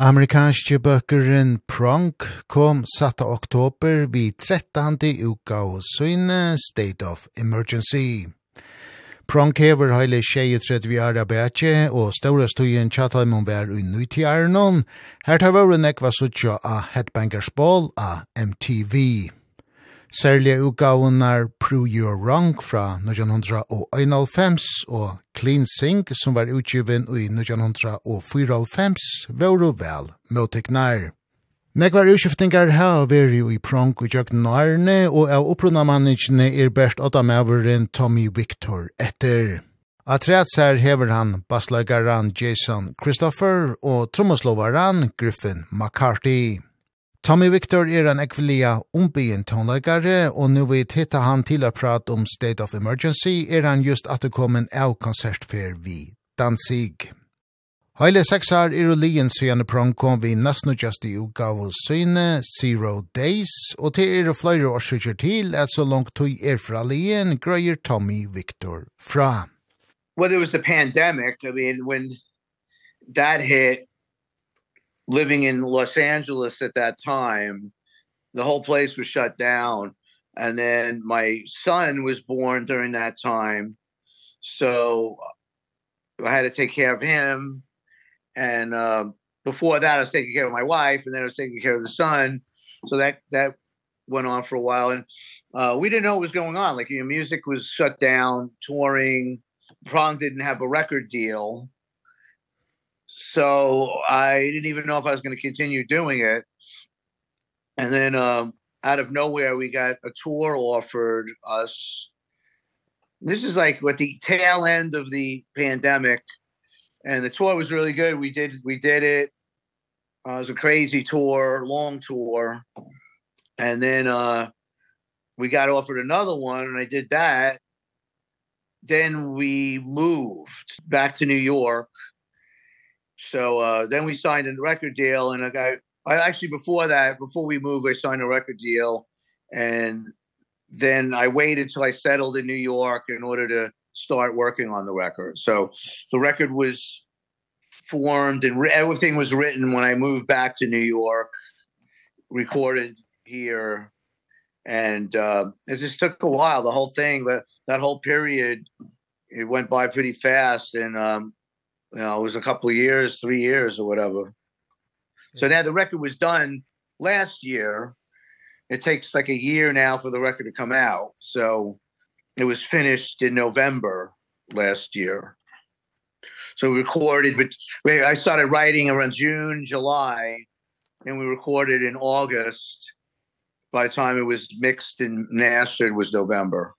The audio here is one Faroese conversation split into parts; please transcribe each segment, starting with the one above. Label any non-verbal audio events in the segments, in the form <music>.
Amerikanske bøkeren Pronk kom 7. oktober vid 13. uka og søgne State of Emergency. Pronk hever heile 23 er arbeidje, og ståra stuyen tjataimon vær ui nøytiarnon. Her tar vore nekva suttja a Headbangers Ball a MTV særlige utgavunar Prove Your Wrong fra 1991 og Clean Sink som var utgiven i 1994 var vel møteknar. Nekvar utskiftingar her veri i prong og jøkken nærne, og av opprunna manningene er best åtta maveren Tommy Victor etter. Atreats her hever han basslagaran Jason Christopher og trommoslovaran Griffin McCarthy. Tommy Victor er en ekvelia umbyen tonleikare, og nu vi titta han til å prate om State of Emergency, er han just at det kom en av konsertfer vi Danzig. Heile seksar er og lien syane prong kom vi nesten just i utgav og syne Zero Days, og til er fløyre årsøkjer til at så langt tog er fra lien grøyer Tommy Victor fra. Well, there was the pandemic, I mean, when that hit, living in Los Angeles at that time. The whole place was shut down and then my son was born during that time. So I had to take care of him and uh before that I was taking care of my wife and then I was taking care of the son. So that that went on for a while and uh we didn't know what was going on like your know, music was shut down touring Prong didn't have a record deal so I didn't even know if I was going to continue doing it. And then um out of nowhere we got a tour offered us. This is like what the tail end of the pandemic and the tour was really good. We did we did it. Uh, it was a crazy tour, long tour. And then uh we got offered another one and I did that. Then we moved back to New York So uh then we signed a record deal and I got I actually before that before we moved I signed a record deal and then I waited till I settled in New York in order to start working on the record. So the record was formed and everything was written when I moved back to New York, recorded here and uh it just took a while the whole thing but that whole period it went by pretty fast and um you know, it was a couple of years, three years or whatever. So now the record was done last year. It takes like a year now for the record to come out. So it was finished in November last year. So we recorded but I started writing around June, July and we recorded in August. By the time it was mixed and mastered was November.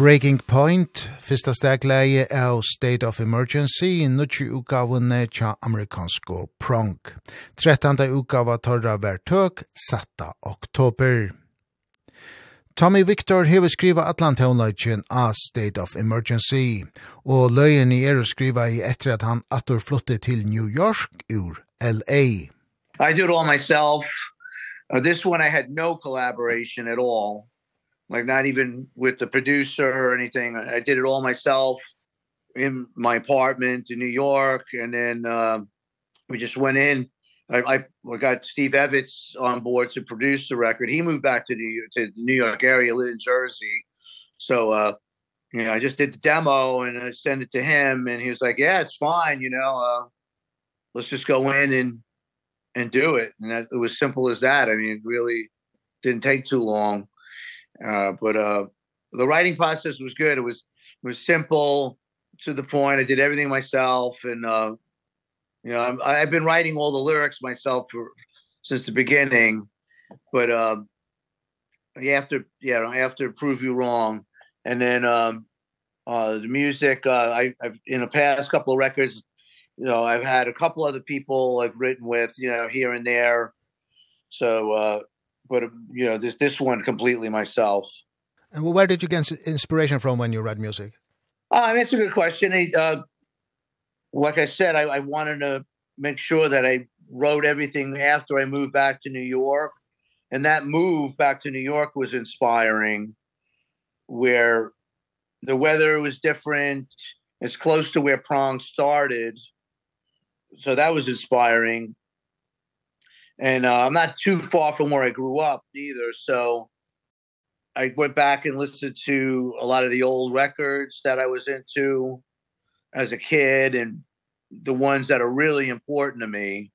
Breaking Point, fyrsta stegleie av State of Emergency, nutsi utgavene tja amerikansko prong. 13. utgava torra vertøk, satta oktober. Tommy Victor hever skriva allan tónleikjen A State of Emergency, og løyen i er skriva i etter at han atur flotte til New York ur L.A. I did all myself. Uh, this one I had no collaboration at all like not even with the producer or anything. I, I did it all myself in my apartment in New York and then um we just went in I I we got Steve Evans on board to produce the record. He moved back to New to the New York area, lived in Jersey. So uh you know, I just did the demo and I sent it to him and he was like, "Yeah, it's fine, you know, uh let's just go in and and do it." And that it was simple as that. I mean, it really didn't take too long uh but uh the writing process was good. It was it was simple to the point. I did everything myself and uh you know I'm, i've been writing all the lyrics myself for since the beginning. But uh you have to yeah i have to prove you wrong. And then um uh the music uh i I've in the past couple of records you know I've had a couple other people I've written with you know here and there. So uh but you know this this one completely myself. And where did you get inspiration from when you read music? Uh, I mean, that's a good question. I, uh, like I said, I, I wanted to make sure that I wrote everything after I moved back to New York. And that move back to New York was inspiring where the weather was different. It's close to where Prong started. So that was inspiring and uh, I'm not too far from where I grew up either so I went back and listened to a lot of the old records that I was into as a kid and the ones that are really important to me.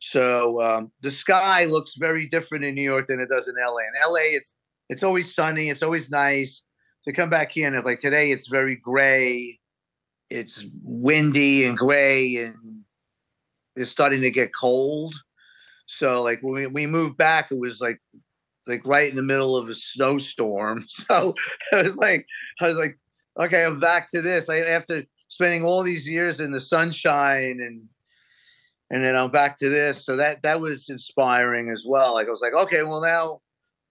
So um the sky looks very different in New York than it does in LA in LA it's it's always sunny it's always nice. To come back here and it's like today it's very gray it's windy and gray and it's starting to get cold so like when we, we moved back it was like like right in the middle of a snowstorm. <laughs> So i was like i was like okay i'm back to this. I after spending all these years in the sunshine and and then i'm back to this. So that that was inspiring as well. Like i was like okay well now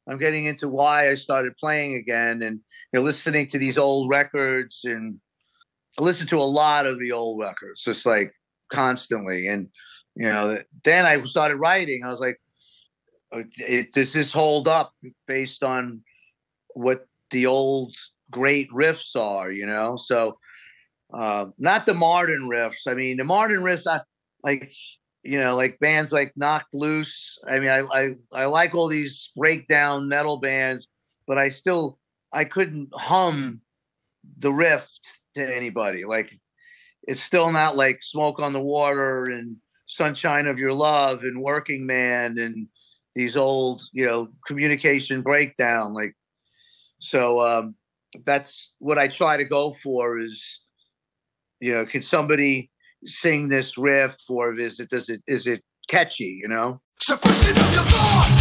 i'm getting into why i started playing again and you know listening to these old records and i listened to a lot of the old records just like constantly. And you know then I started writing. I was like it does this hold up based on what the old great riffs are you know? So uh not the modern riffs. I mean the modern riffs I like you know like bands like Knocked Loose. I mean I I I like all these breakdown metal bands but I still I couldn't hum the riff to anybody. Like it's still not like smoke on the water and sunshine of your love and working man and these old you know communication breakdown like so um that's what i try to go for is you know can somebody sing this riff or is it does it is it catchy you know? Suppression of your thoughts.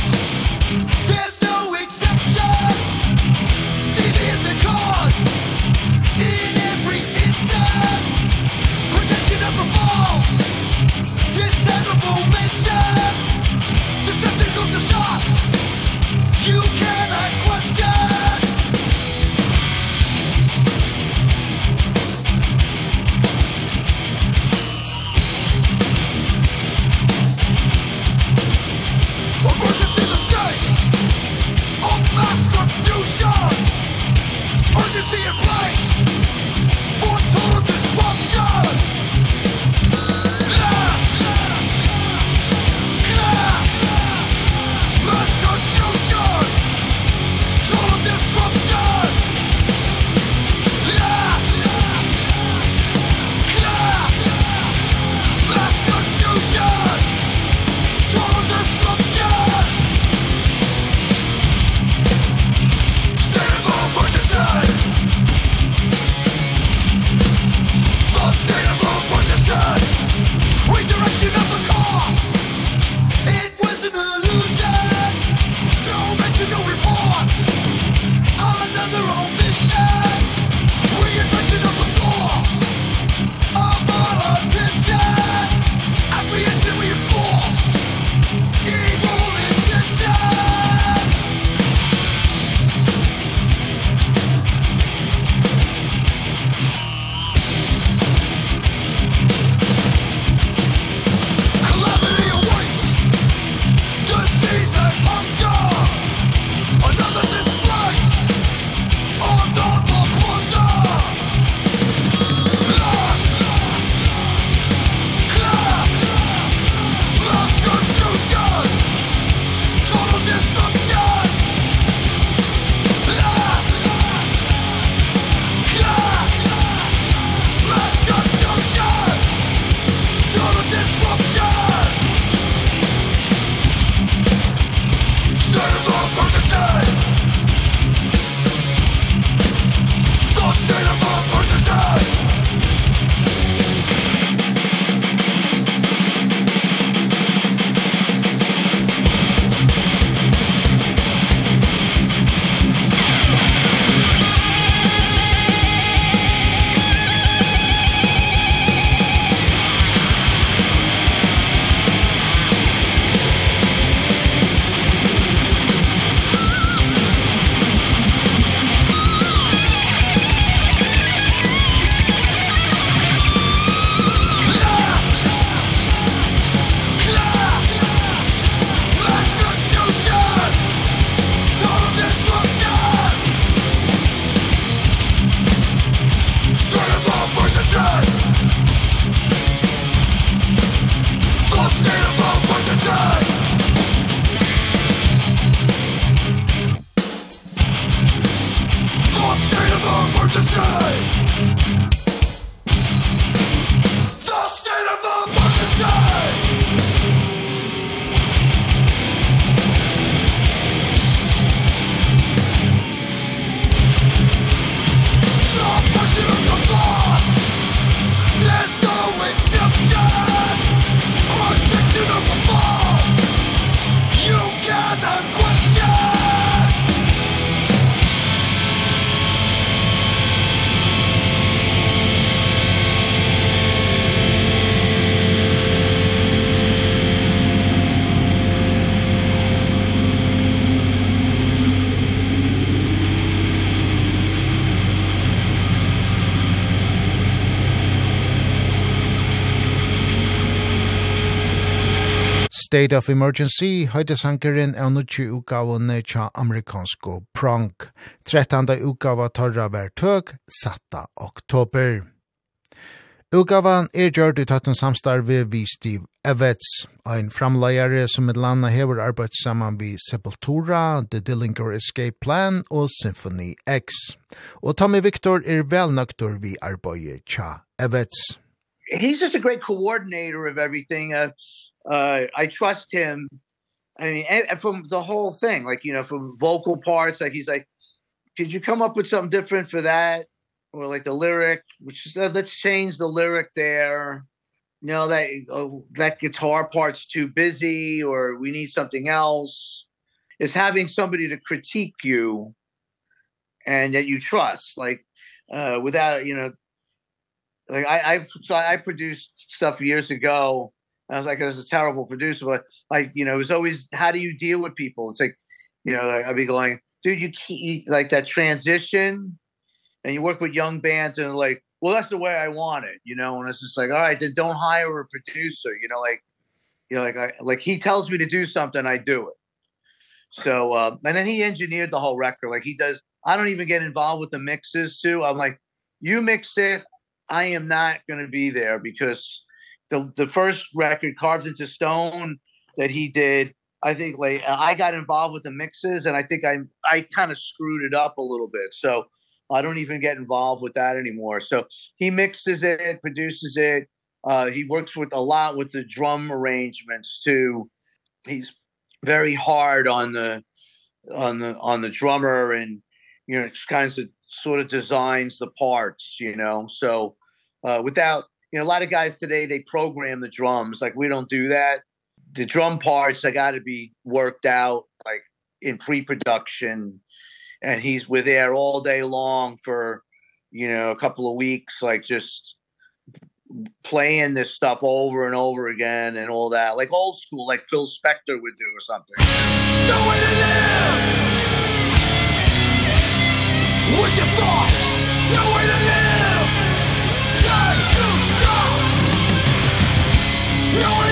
State of Emergency høyde sankeren av nutje utgavene tja amerikansko prank. 13. utgava torra var tøk, satta oktober. Utgavan er gjørt i tøtten samstarve vi Steve Evets, ein framleiare som et landa hever arbeid saman vi Sepultura, The Dillinger Escape Plan og Symphony X. Og Tommy Victor er velnøktor vi arbeid tja Evets. He's just a great coordinator of everything. Uh, uh I trust him. I mean and, and from the whole thing like you know from vocal parts like he's like could you come up with something different for that? Or like the lyric which is uh, let's change the lyric there. You know that oh, that guitar part's too busy or we need something else. Is having somebody to critique you and that you trust like uh without you know like I I so I produced stuff years ago And I was like, this is terrible producer, but like, you know, it was always, how do you deal with people? It's like, you know, like, I'd be going, dude, you keep like that transition and you work with young bands and like, well, that's the way I want it, you know? And it's just like, all right, then don't hire a producer, you know, like, you know, like, I, like he tells me to do something, I do it. So, uh, and then he engineered the whole record. Like he does, I don't even get involved with the mixes too. I'm like, you mix it. I am not going to be there because the the first record carved into stone that he did I think like I got involved with the mixes and I think I I kind of screwed it up a little bit. So I don't even get involved with that anymore. So he mixes it, produces it. Uh he works with a lot with the drum arrangements too. He's very hard on the on the on the drummer and you know kinds of sort of designs the parts, you know. So uh without you know a lot of guys today they program the drums. Like we don't do that. The drum parts they got to be worked out like in pre-production. And he's with there all day long for you know a couple of weeks like just playing this stuff over and over again and all that. Like old school like Phil Spector would do or something. No way to live! What's your thoughts No way to live! No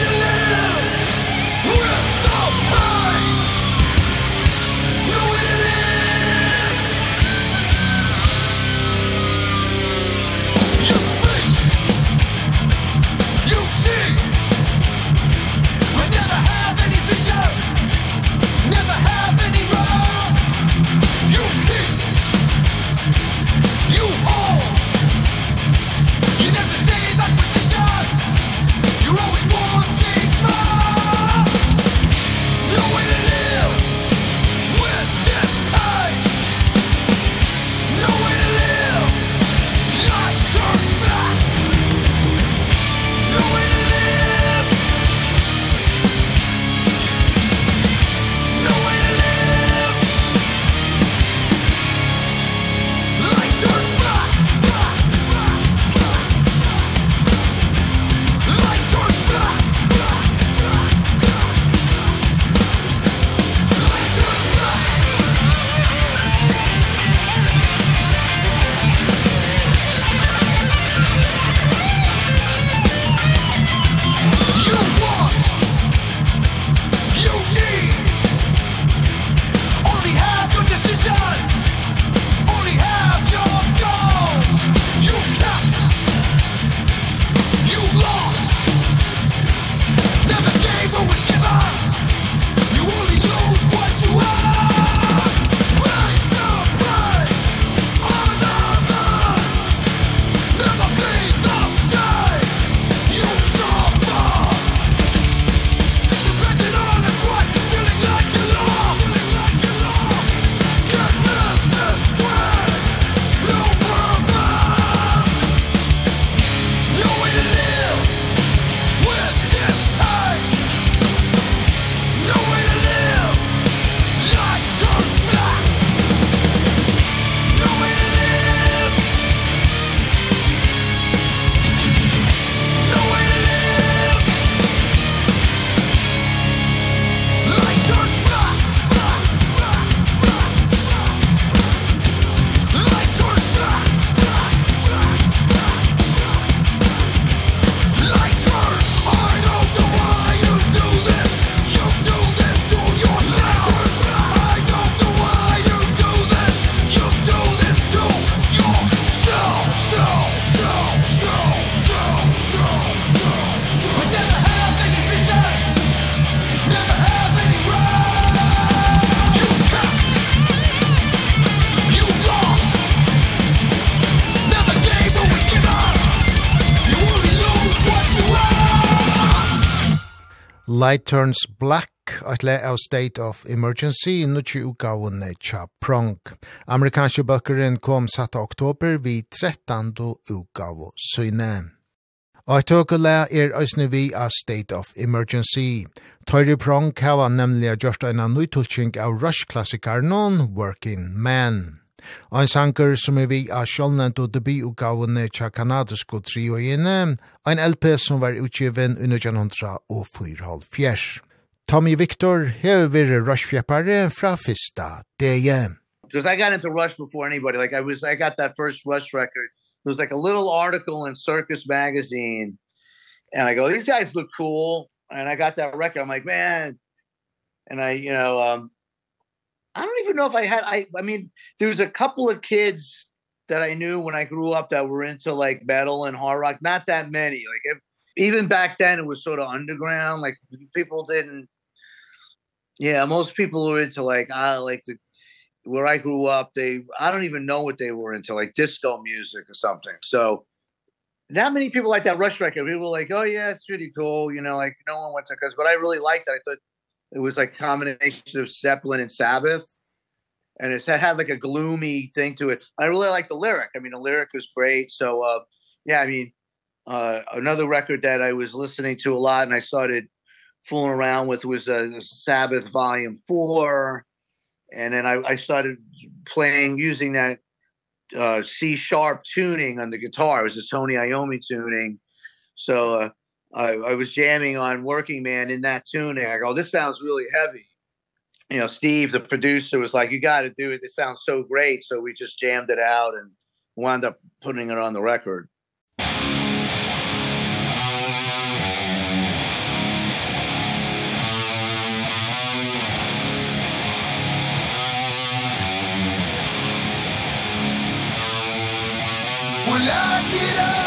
Light Turns Black, at le av State of Emergency, nutsi utgavun tja prong. Amerikanske bøkkeren kom 7. oktober vi 13. utgavu syne. Og tøkele er òsne vi av State of Emergency. Tøyre prong hava nemlig gjørst eina nøytulking av Rush-klassikarnon Working Man. Og en sanker som er vi av sjålnent og debutgavene tja kanadisko trio inne, ein LP som var utgiven under 1904. Tommy Victor hever vire rushfjeppare fra fyrsta DG. Because I got into Rush before anybody. Like I was, I got that first Rush record. It was like a little article in Circus magazine, and I go, "These guys look cool." And I got that record. I'm like, "Man!" And I, you know, um, I don't even know if I had I I mean there was a couple of kids that I knew when I grew up that were into like metal and hard rock not that many like if, even back then it was sort of underground like people didn't yeah most people were into like I uh, like the where I grew up they I don't even know what they were into like disco music or something so not many people like that Rush record. People were like, "Oh yeah, it's pretty cool," you know, like no one went to cuz but I really liked that. I thought it was like combination of Zeppelin and Sabbath and it had, had like a gloomy thing to it. I really liked the lyric. I mean the lyric was great. So uh yeah, I mean uh another record that I was listening to a lot and I started fooling around with was uh, Sabbath volume 4 and then I I started playing using that uh C sharp tuning on the guitar. It was a Tony Iommi tuning. So uh I I was jamming on Working Man in that tune and I go this sounds really heavy. You know, Steve the producer was like you got to do it. This sounds so great. So we just jammed it out and wound up putting it on the record. Well, I get up.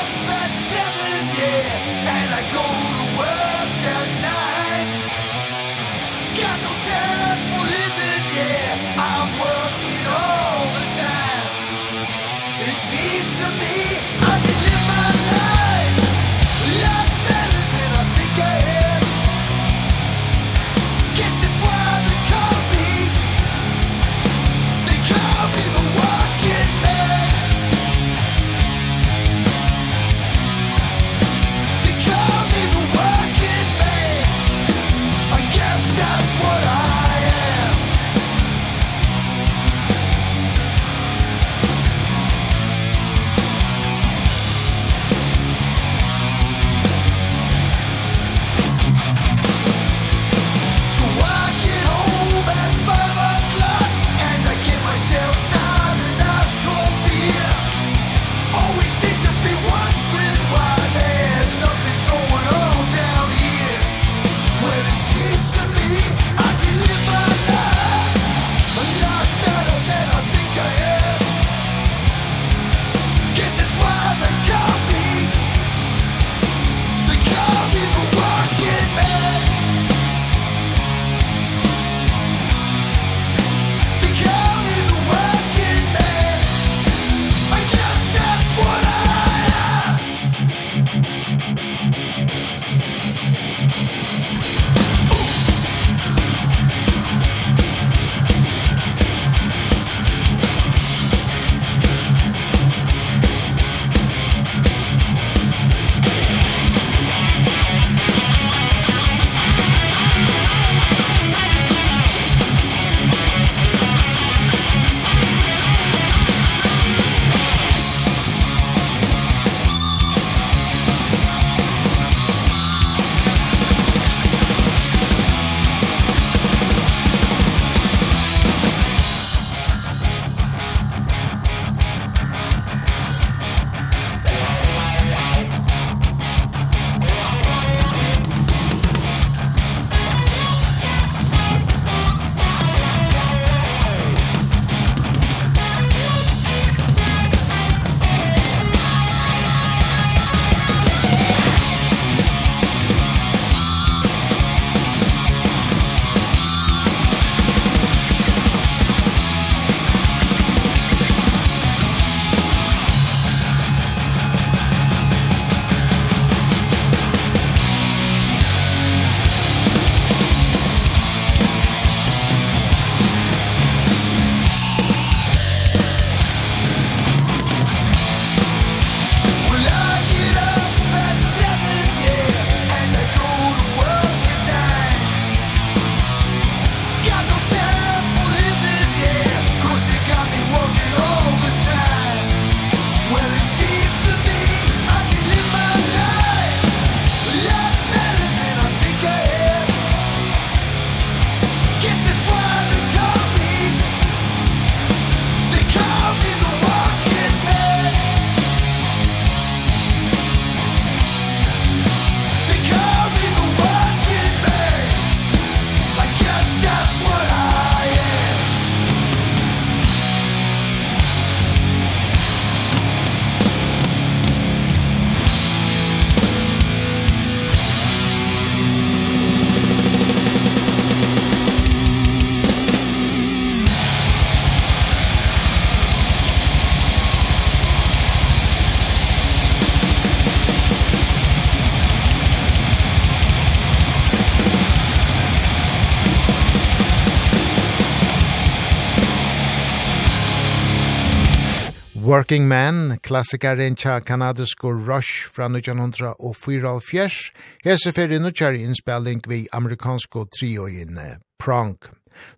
Working Man, klassikaren tja kanadisk og Rush fra 1904. Hese fyrir nutjar innspelling vi amerikansko trioin Prank.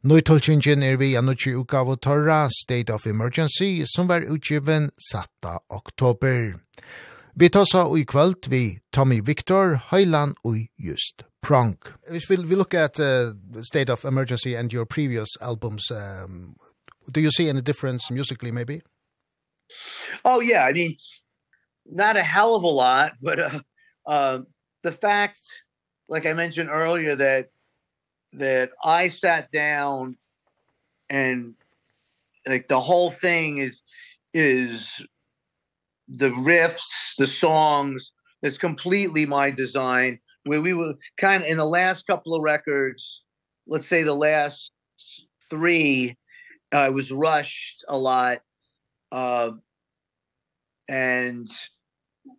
Nøytolkingen er vi anutji utgave torra State of Emergency som var utgiven 7. oktober. Vi tåsa i kvöld vi Tommy Victor, Høyland og just Prank. If we, we look at uh, State of Emergency and your previous albums, um, do you see any difference musically maybe? Oh yeah, I mean not a hell of a lot, <laughs> but uh, uh the fact like I mentioned earlier that that I sat down and like the whole thing is is the riffs, the songs, it's completely my design. Where we were kind of in the last couple of records, let's say the last 3 I was rushed a lot uh and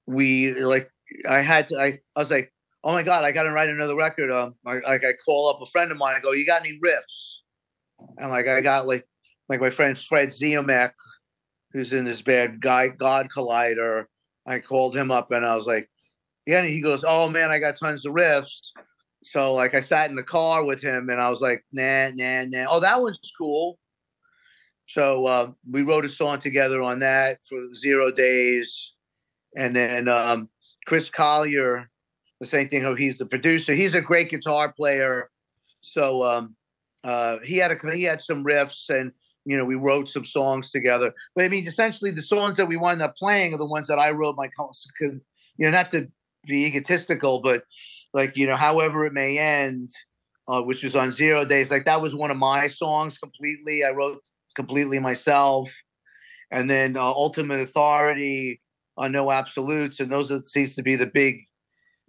we like I had to I I was like oh my god I got to write another record um I, like I call up a friend of mine I go you got any riffs? And like I got like like my friend Fred Ziemek who's in this band guy God Collider I called him up and I was like yeah and he goes oh man I got tons of riffs. So like I sat in the car with him and I was like nah nah nah. Oh that one's cool so um we wrote a song together on that for zero days. And then um Chris Collier the same thing how he's the producer. He's a great guitar player. So um uh he had a he had some riffs and you know we wrote some songs together. But i mean essentially the songs that we wound up playing are the ones that i wrote my cuz you know not to be egotistical but like you know however it may end uh which was on zero days like that was one of my songs completely. I wrote completely myself. And then uh, ultimate authority on no absolutes and those it seems to be the big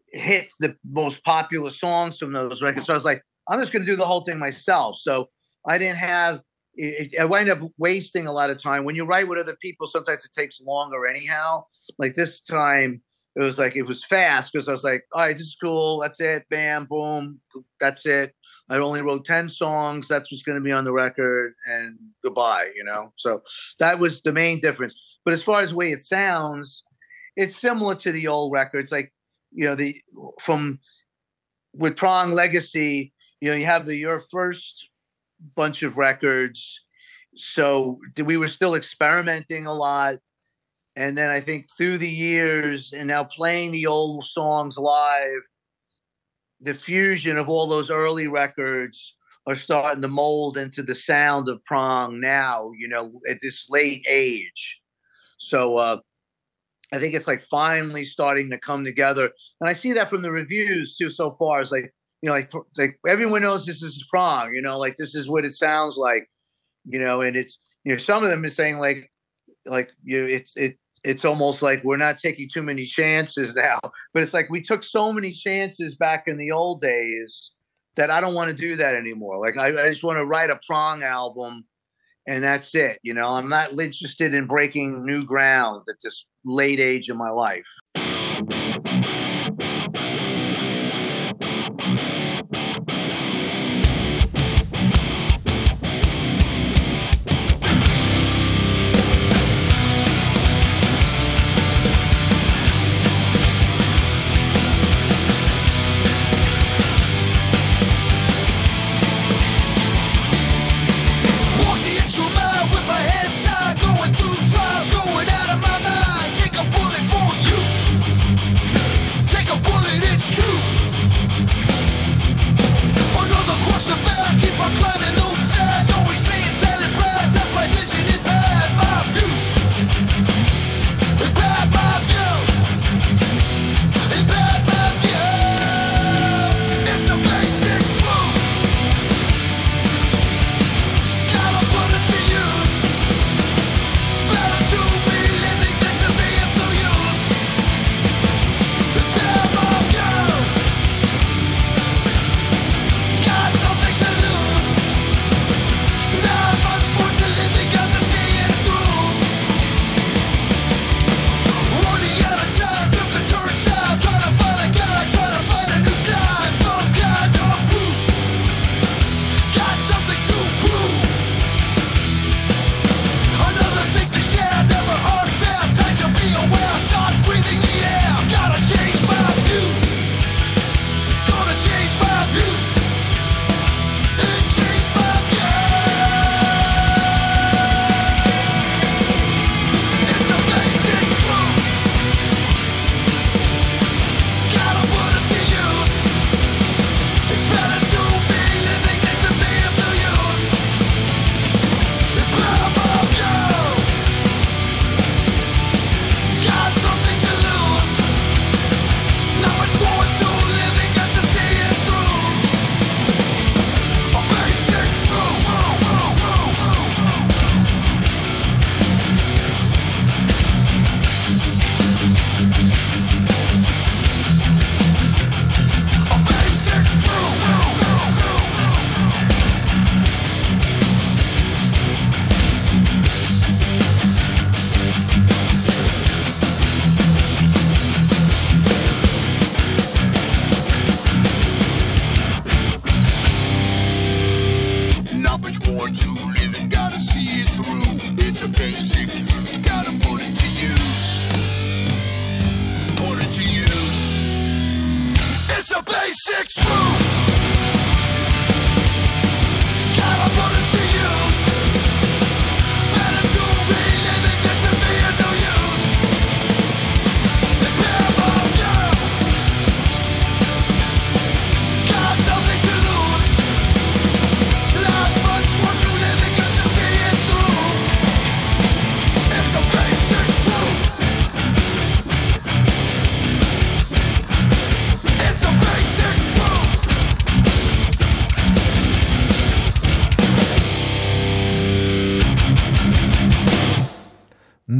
hit the most popular songs from those records. So I was like I'm just going to do the whole thing myself. So I didn't have it, I wind up wasting a lot of time. When you write with other people sometimes it takes longer anyhow. Like this time it was like it was fast because I was like all right this is cool that's it bam boom that's it. I only wrote 10 songs. That's what's going to be on the record and goodbye, you know. So that was the main difference. But as far as the way it sounds, it's similar to the old records like, you know, the from with Prong Legacy, you know, you have the your first bunch of records. So we were still experimenting a lot. And then I think through the years and now playing the old songs live the fusion of all those early records are starting to mold into the sound of prong now, you know, at this late age. So uh I think it's like finally starting to come together. And I see that from the reviews too so far is like, you know, like like everyone knows this is prong, you know, like this is what it sounds like, you know, and it's you know some of them is saying like like you know, it's it it's almost like we're not taking too many chances now <laughs> but it's like we took so many chances back in the old days that I don't want to do that anymore. Like I I just want to write a prong album and that's it you know? I'm not interested in breaking new ground at this late age of my life.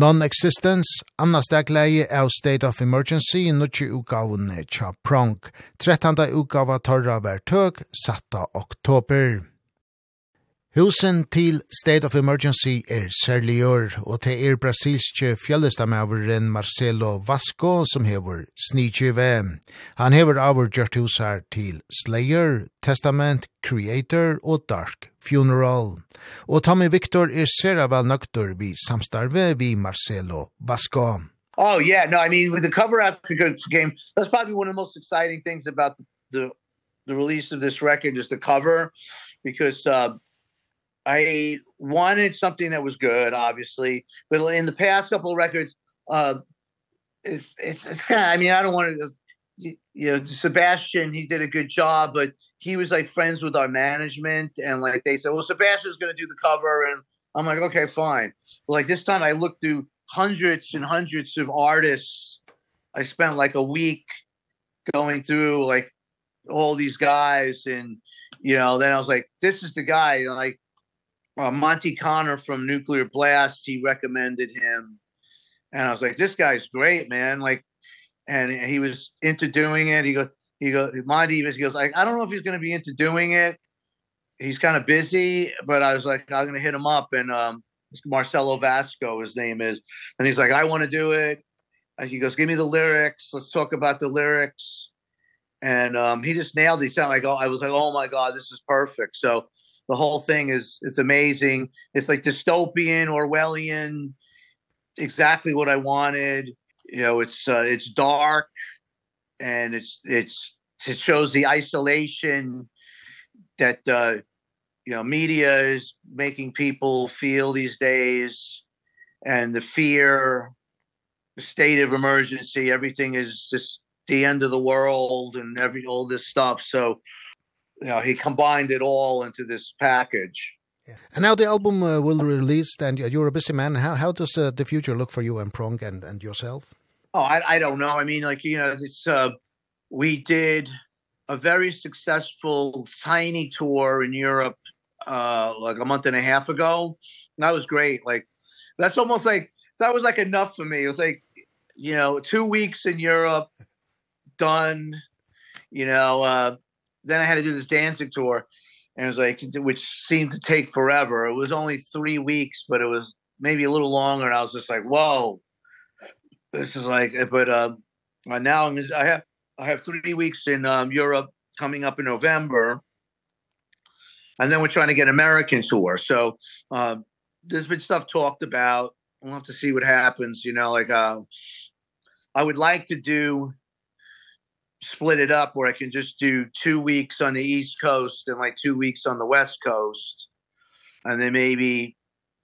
Non-Existence, Anna Stegleie av State of Emergency, nutje utgavene tja prong. 13. utgava torra vertøk, satta oktober. Husen til State of Emergency er særlig år, og til er brasilske fjellestamaveren Marcelo Vasco som hever snitje. Han hever avgjørt gjørt husar til Slayer, Testament, Creator og Dark Funeral. Og Tommy Victor er særlig vel nøkter vi samstarve vi Marcelo Vasco. Oh yeah, no, I mean with the cover up game, that's probably one of the most exciting things about the the release of this record is the cover because uh I wanted something that was good obviously. But in the past couple of records uh it's it's, it's kind of, I mean I don't want to you know Sebastian he did a good job but he was like friends with our management and like they said well Sebastian's going to do the cover and I'm like okay fine. But like this time I looked through hundreds and hundreds of artists. I spent like a week going through like all these guys and you know then I was like this is the guy like uh, Monty Connor from Nuclear Blast, he recommended him. And I was like, this guy's great, man. Like, and he was into doing it. He goes, he goes, Monty he goes, like, I don't know if he's going to be into doing it. He's kind of busy, but I was like, I'm going to hit him up. And um, Marcelo Vasco, his name is. And he's like, I want to do it. And he goes, give me the lyrics. Let's talk about the lyrics. And um, he just nailed it. He sounded like, oh, I was like, oh my God, this is perfect. So the whole thing is it's amazing. It's like dystopian orwellian exactly what i wanted. You know it's uh, it's dark and it's it's it shows the isolation that uh you know media is making people feel these days and the fear the state of emergency everything is just the end of the world and every all this stuff. So you know, he combined it all into this package. Yeah. And now the album uh, will released and you're a busy man. How how does uh, the future look for you and Prong and and yourself? Oh, I I don't know. I mean like you know it's uh we did a very successful tiny tour in Europe uh like a month and a half ago. That was great. Like that's almost like that was like enough for me. It was like you know, 2 weeks in Europe done. You know, uh then I had to do this dancing tour and it was like which seemed to take forever. It was only 3 weeks, but it was maybe a little longer and I was just like, "Whoa." This is like but um uh, now I'm I have I have 3 weeks in um Europe coming up in November. And then we're trying to get American tour. So, um there's been stuff talked about. We'll have to see what happens, you know, like uh I would like to do split it up where I can just do 2 weeks on the east coast and like 2 weeks on the west coast. And then maybe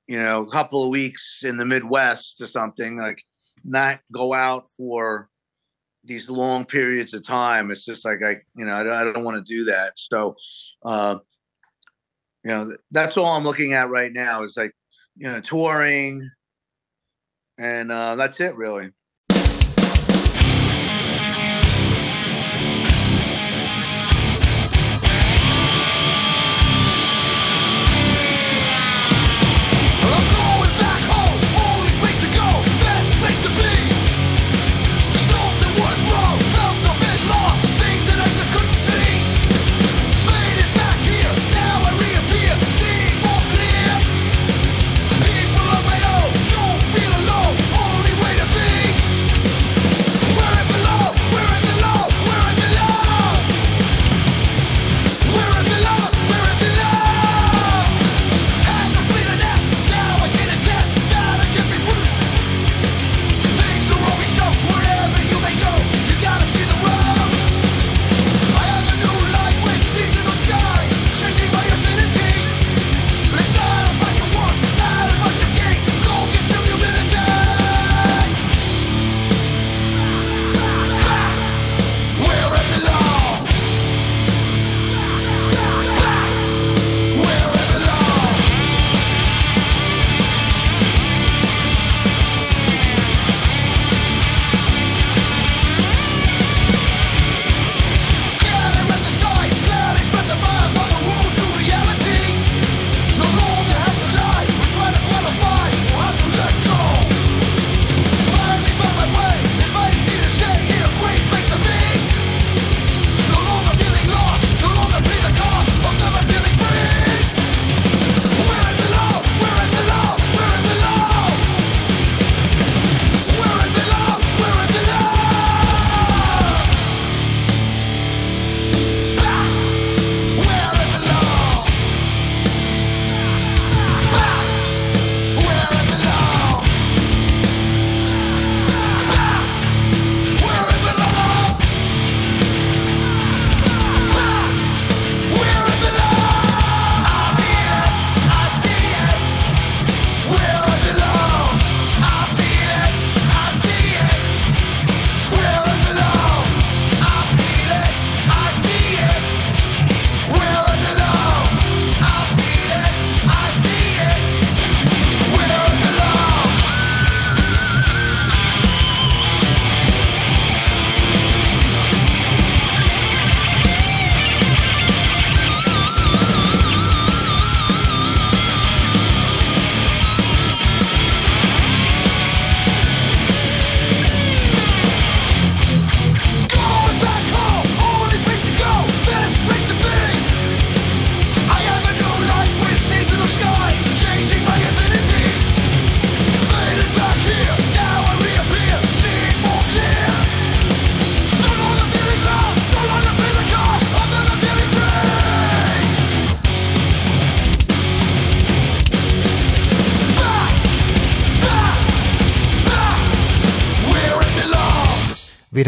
you know a couple of weeks in the midwest or something like not go out for these long periods of time. It's just like I you know I don't, I don't want to do that. So uh you know that's all I'm looking at right now is like you know touring and uh that's it really.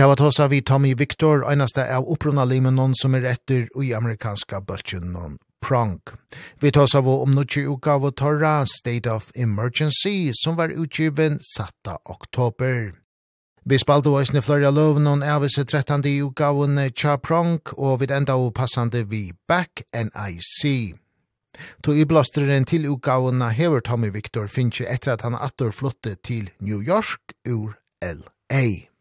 Det var tåsa vi Tommy Victor, einaste av opprona limenon som er etter i amerikanska bøltjenon Prong. Vi tåsa vi om nutje uka av torra State of Emergency som var utgiven 7. oktober. Vi spalte oss ni flore loven on avise 13. utgaven Cha Prong og vi enda og passande vi Back NIC. To i blasteren til utgavene hever Tommy Victor finnes etter at han atter flotte til New York ur L.A.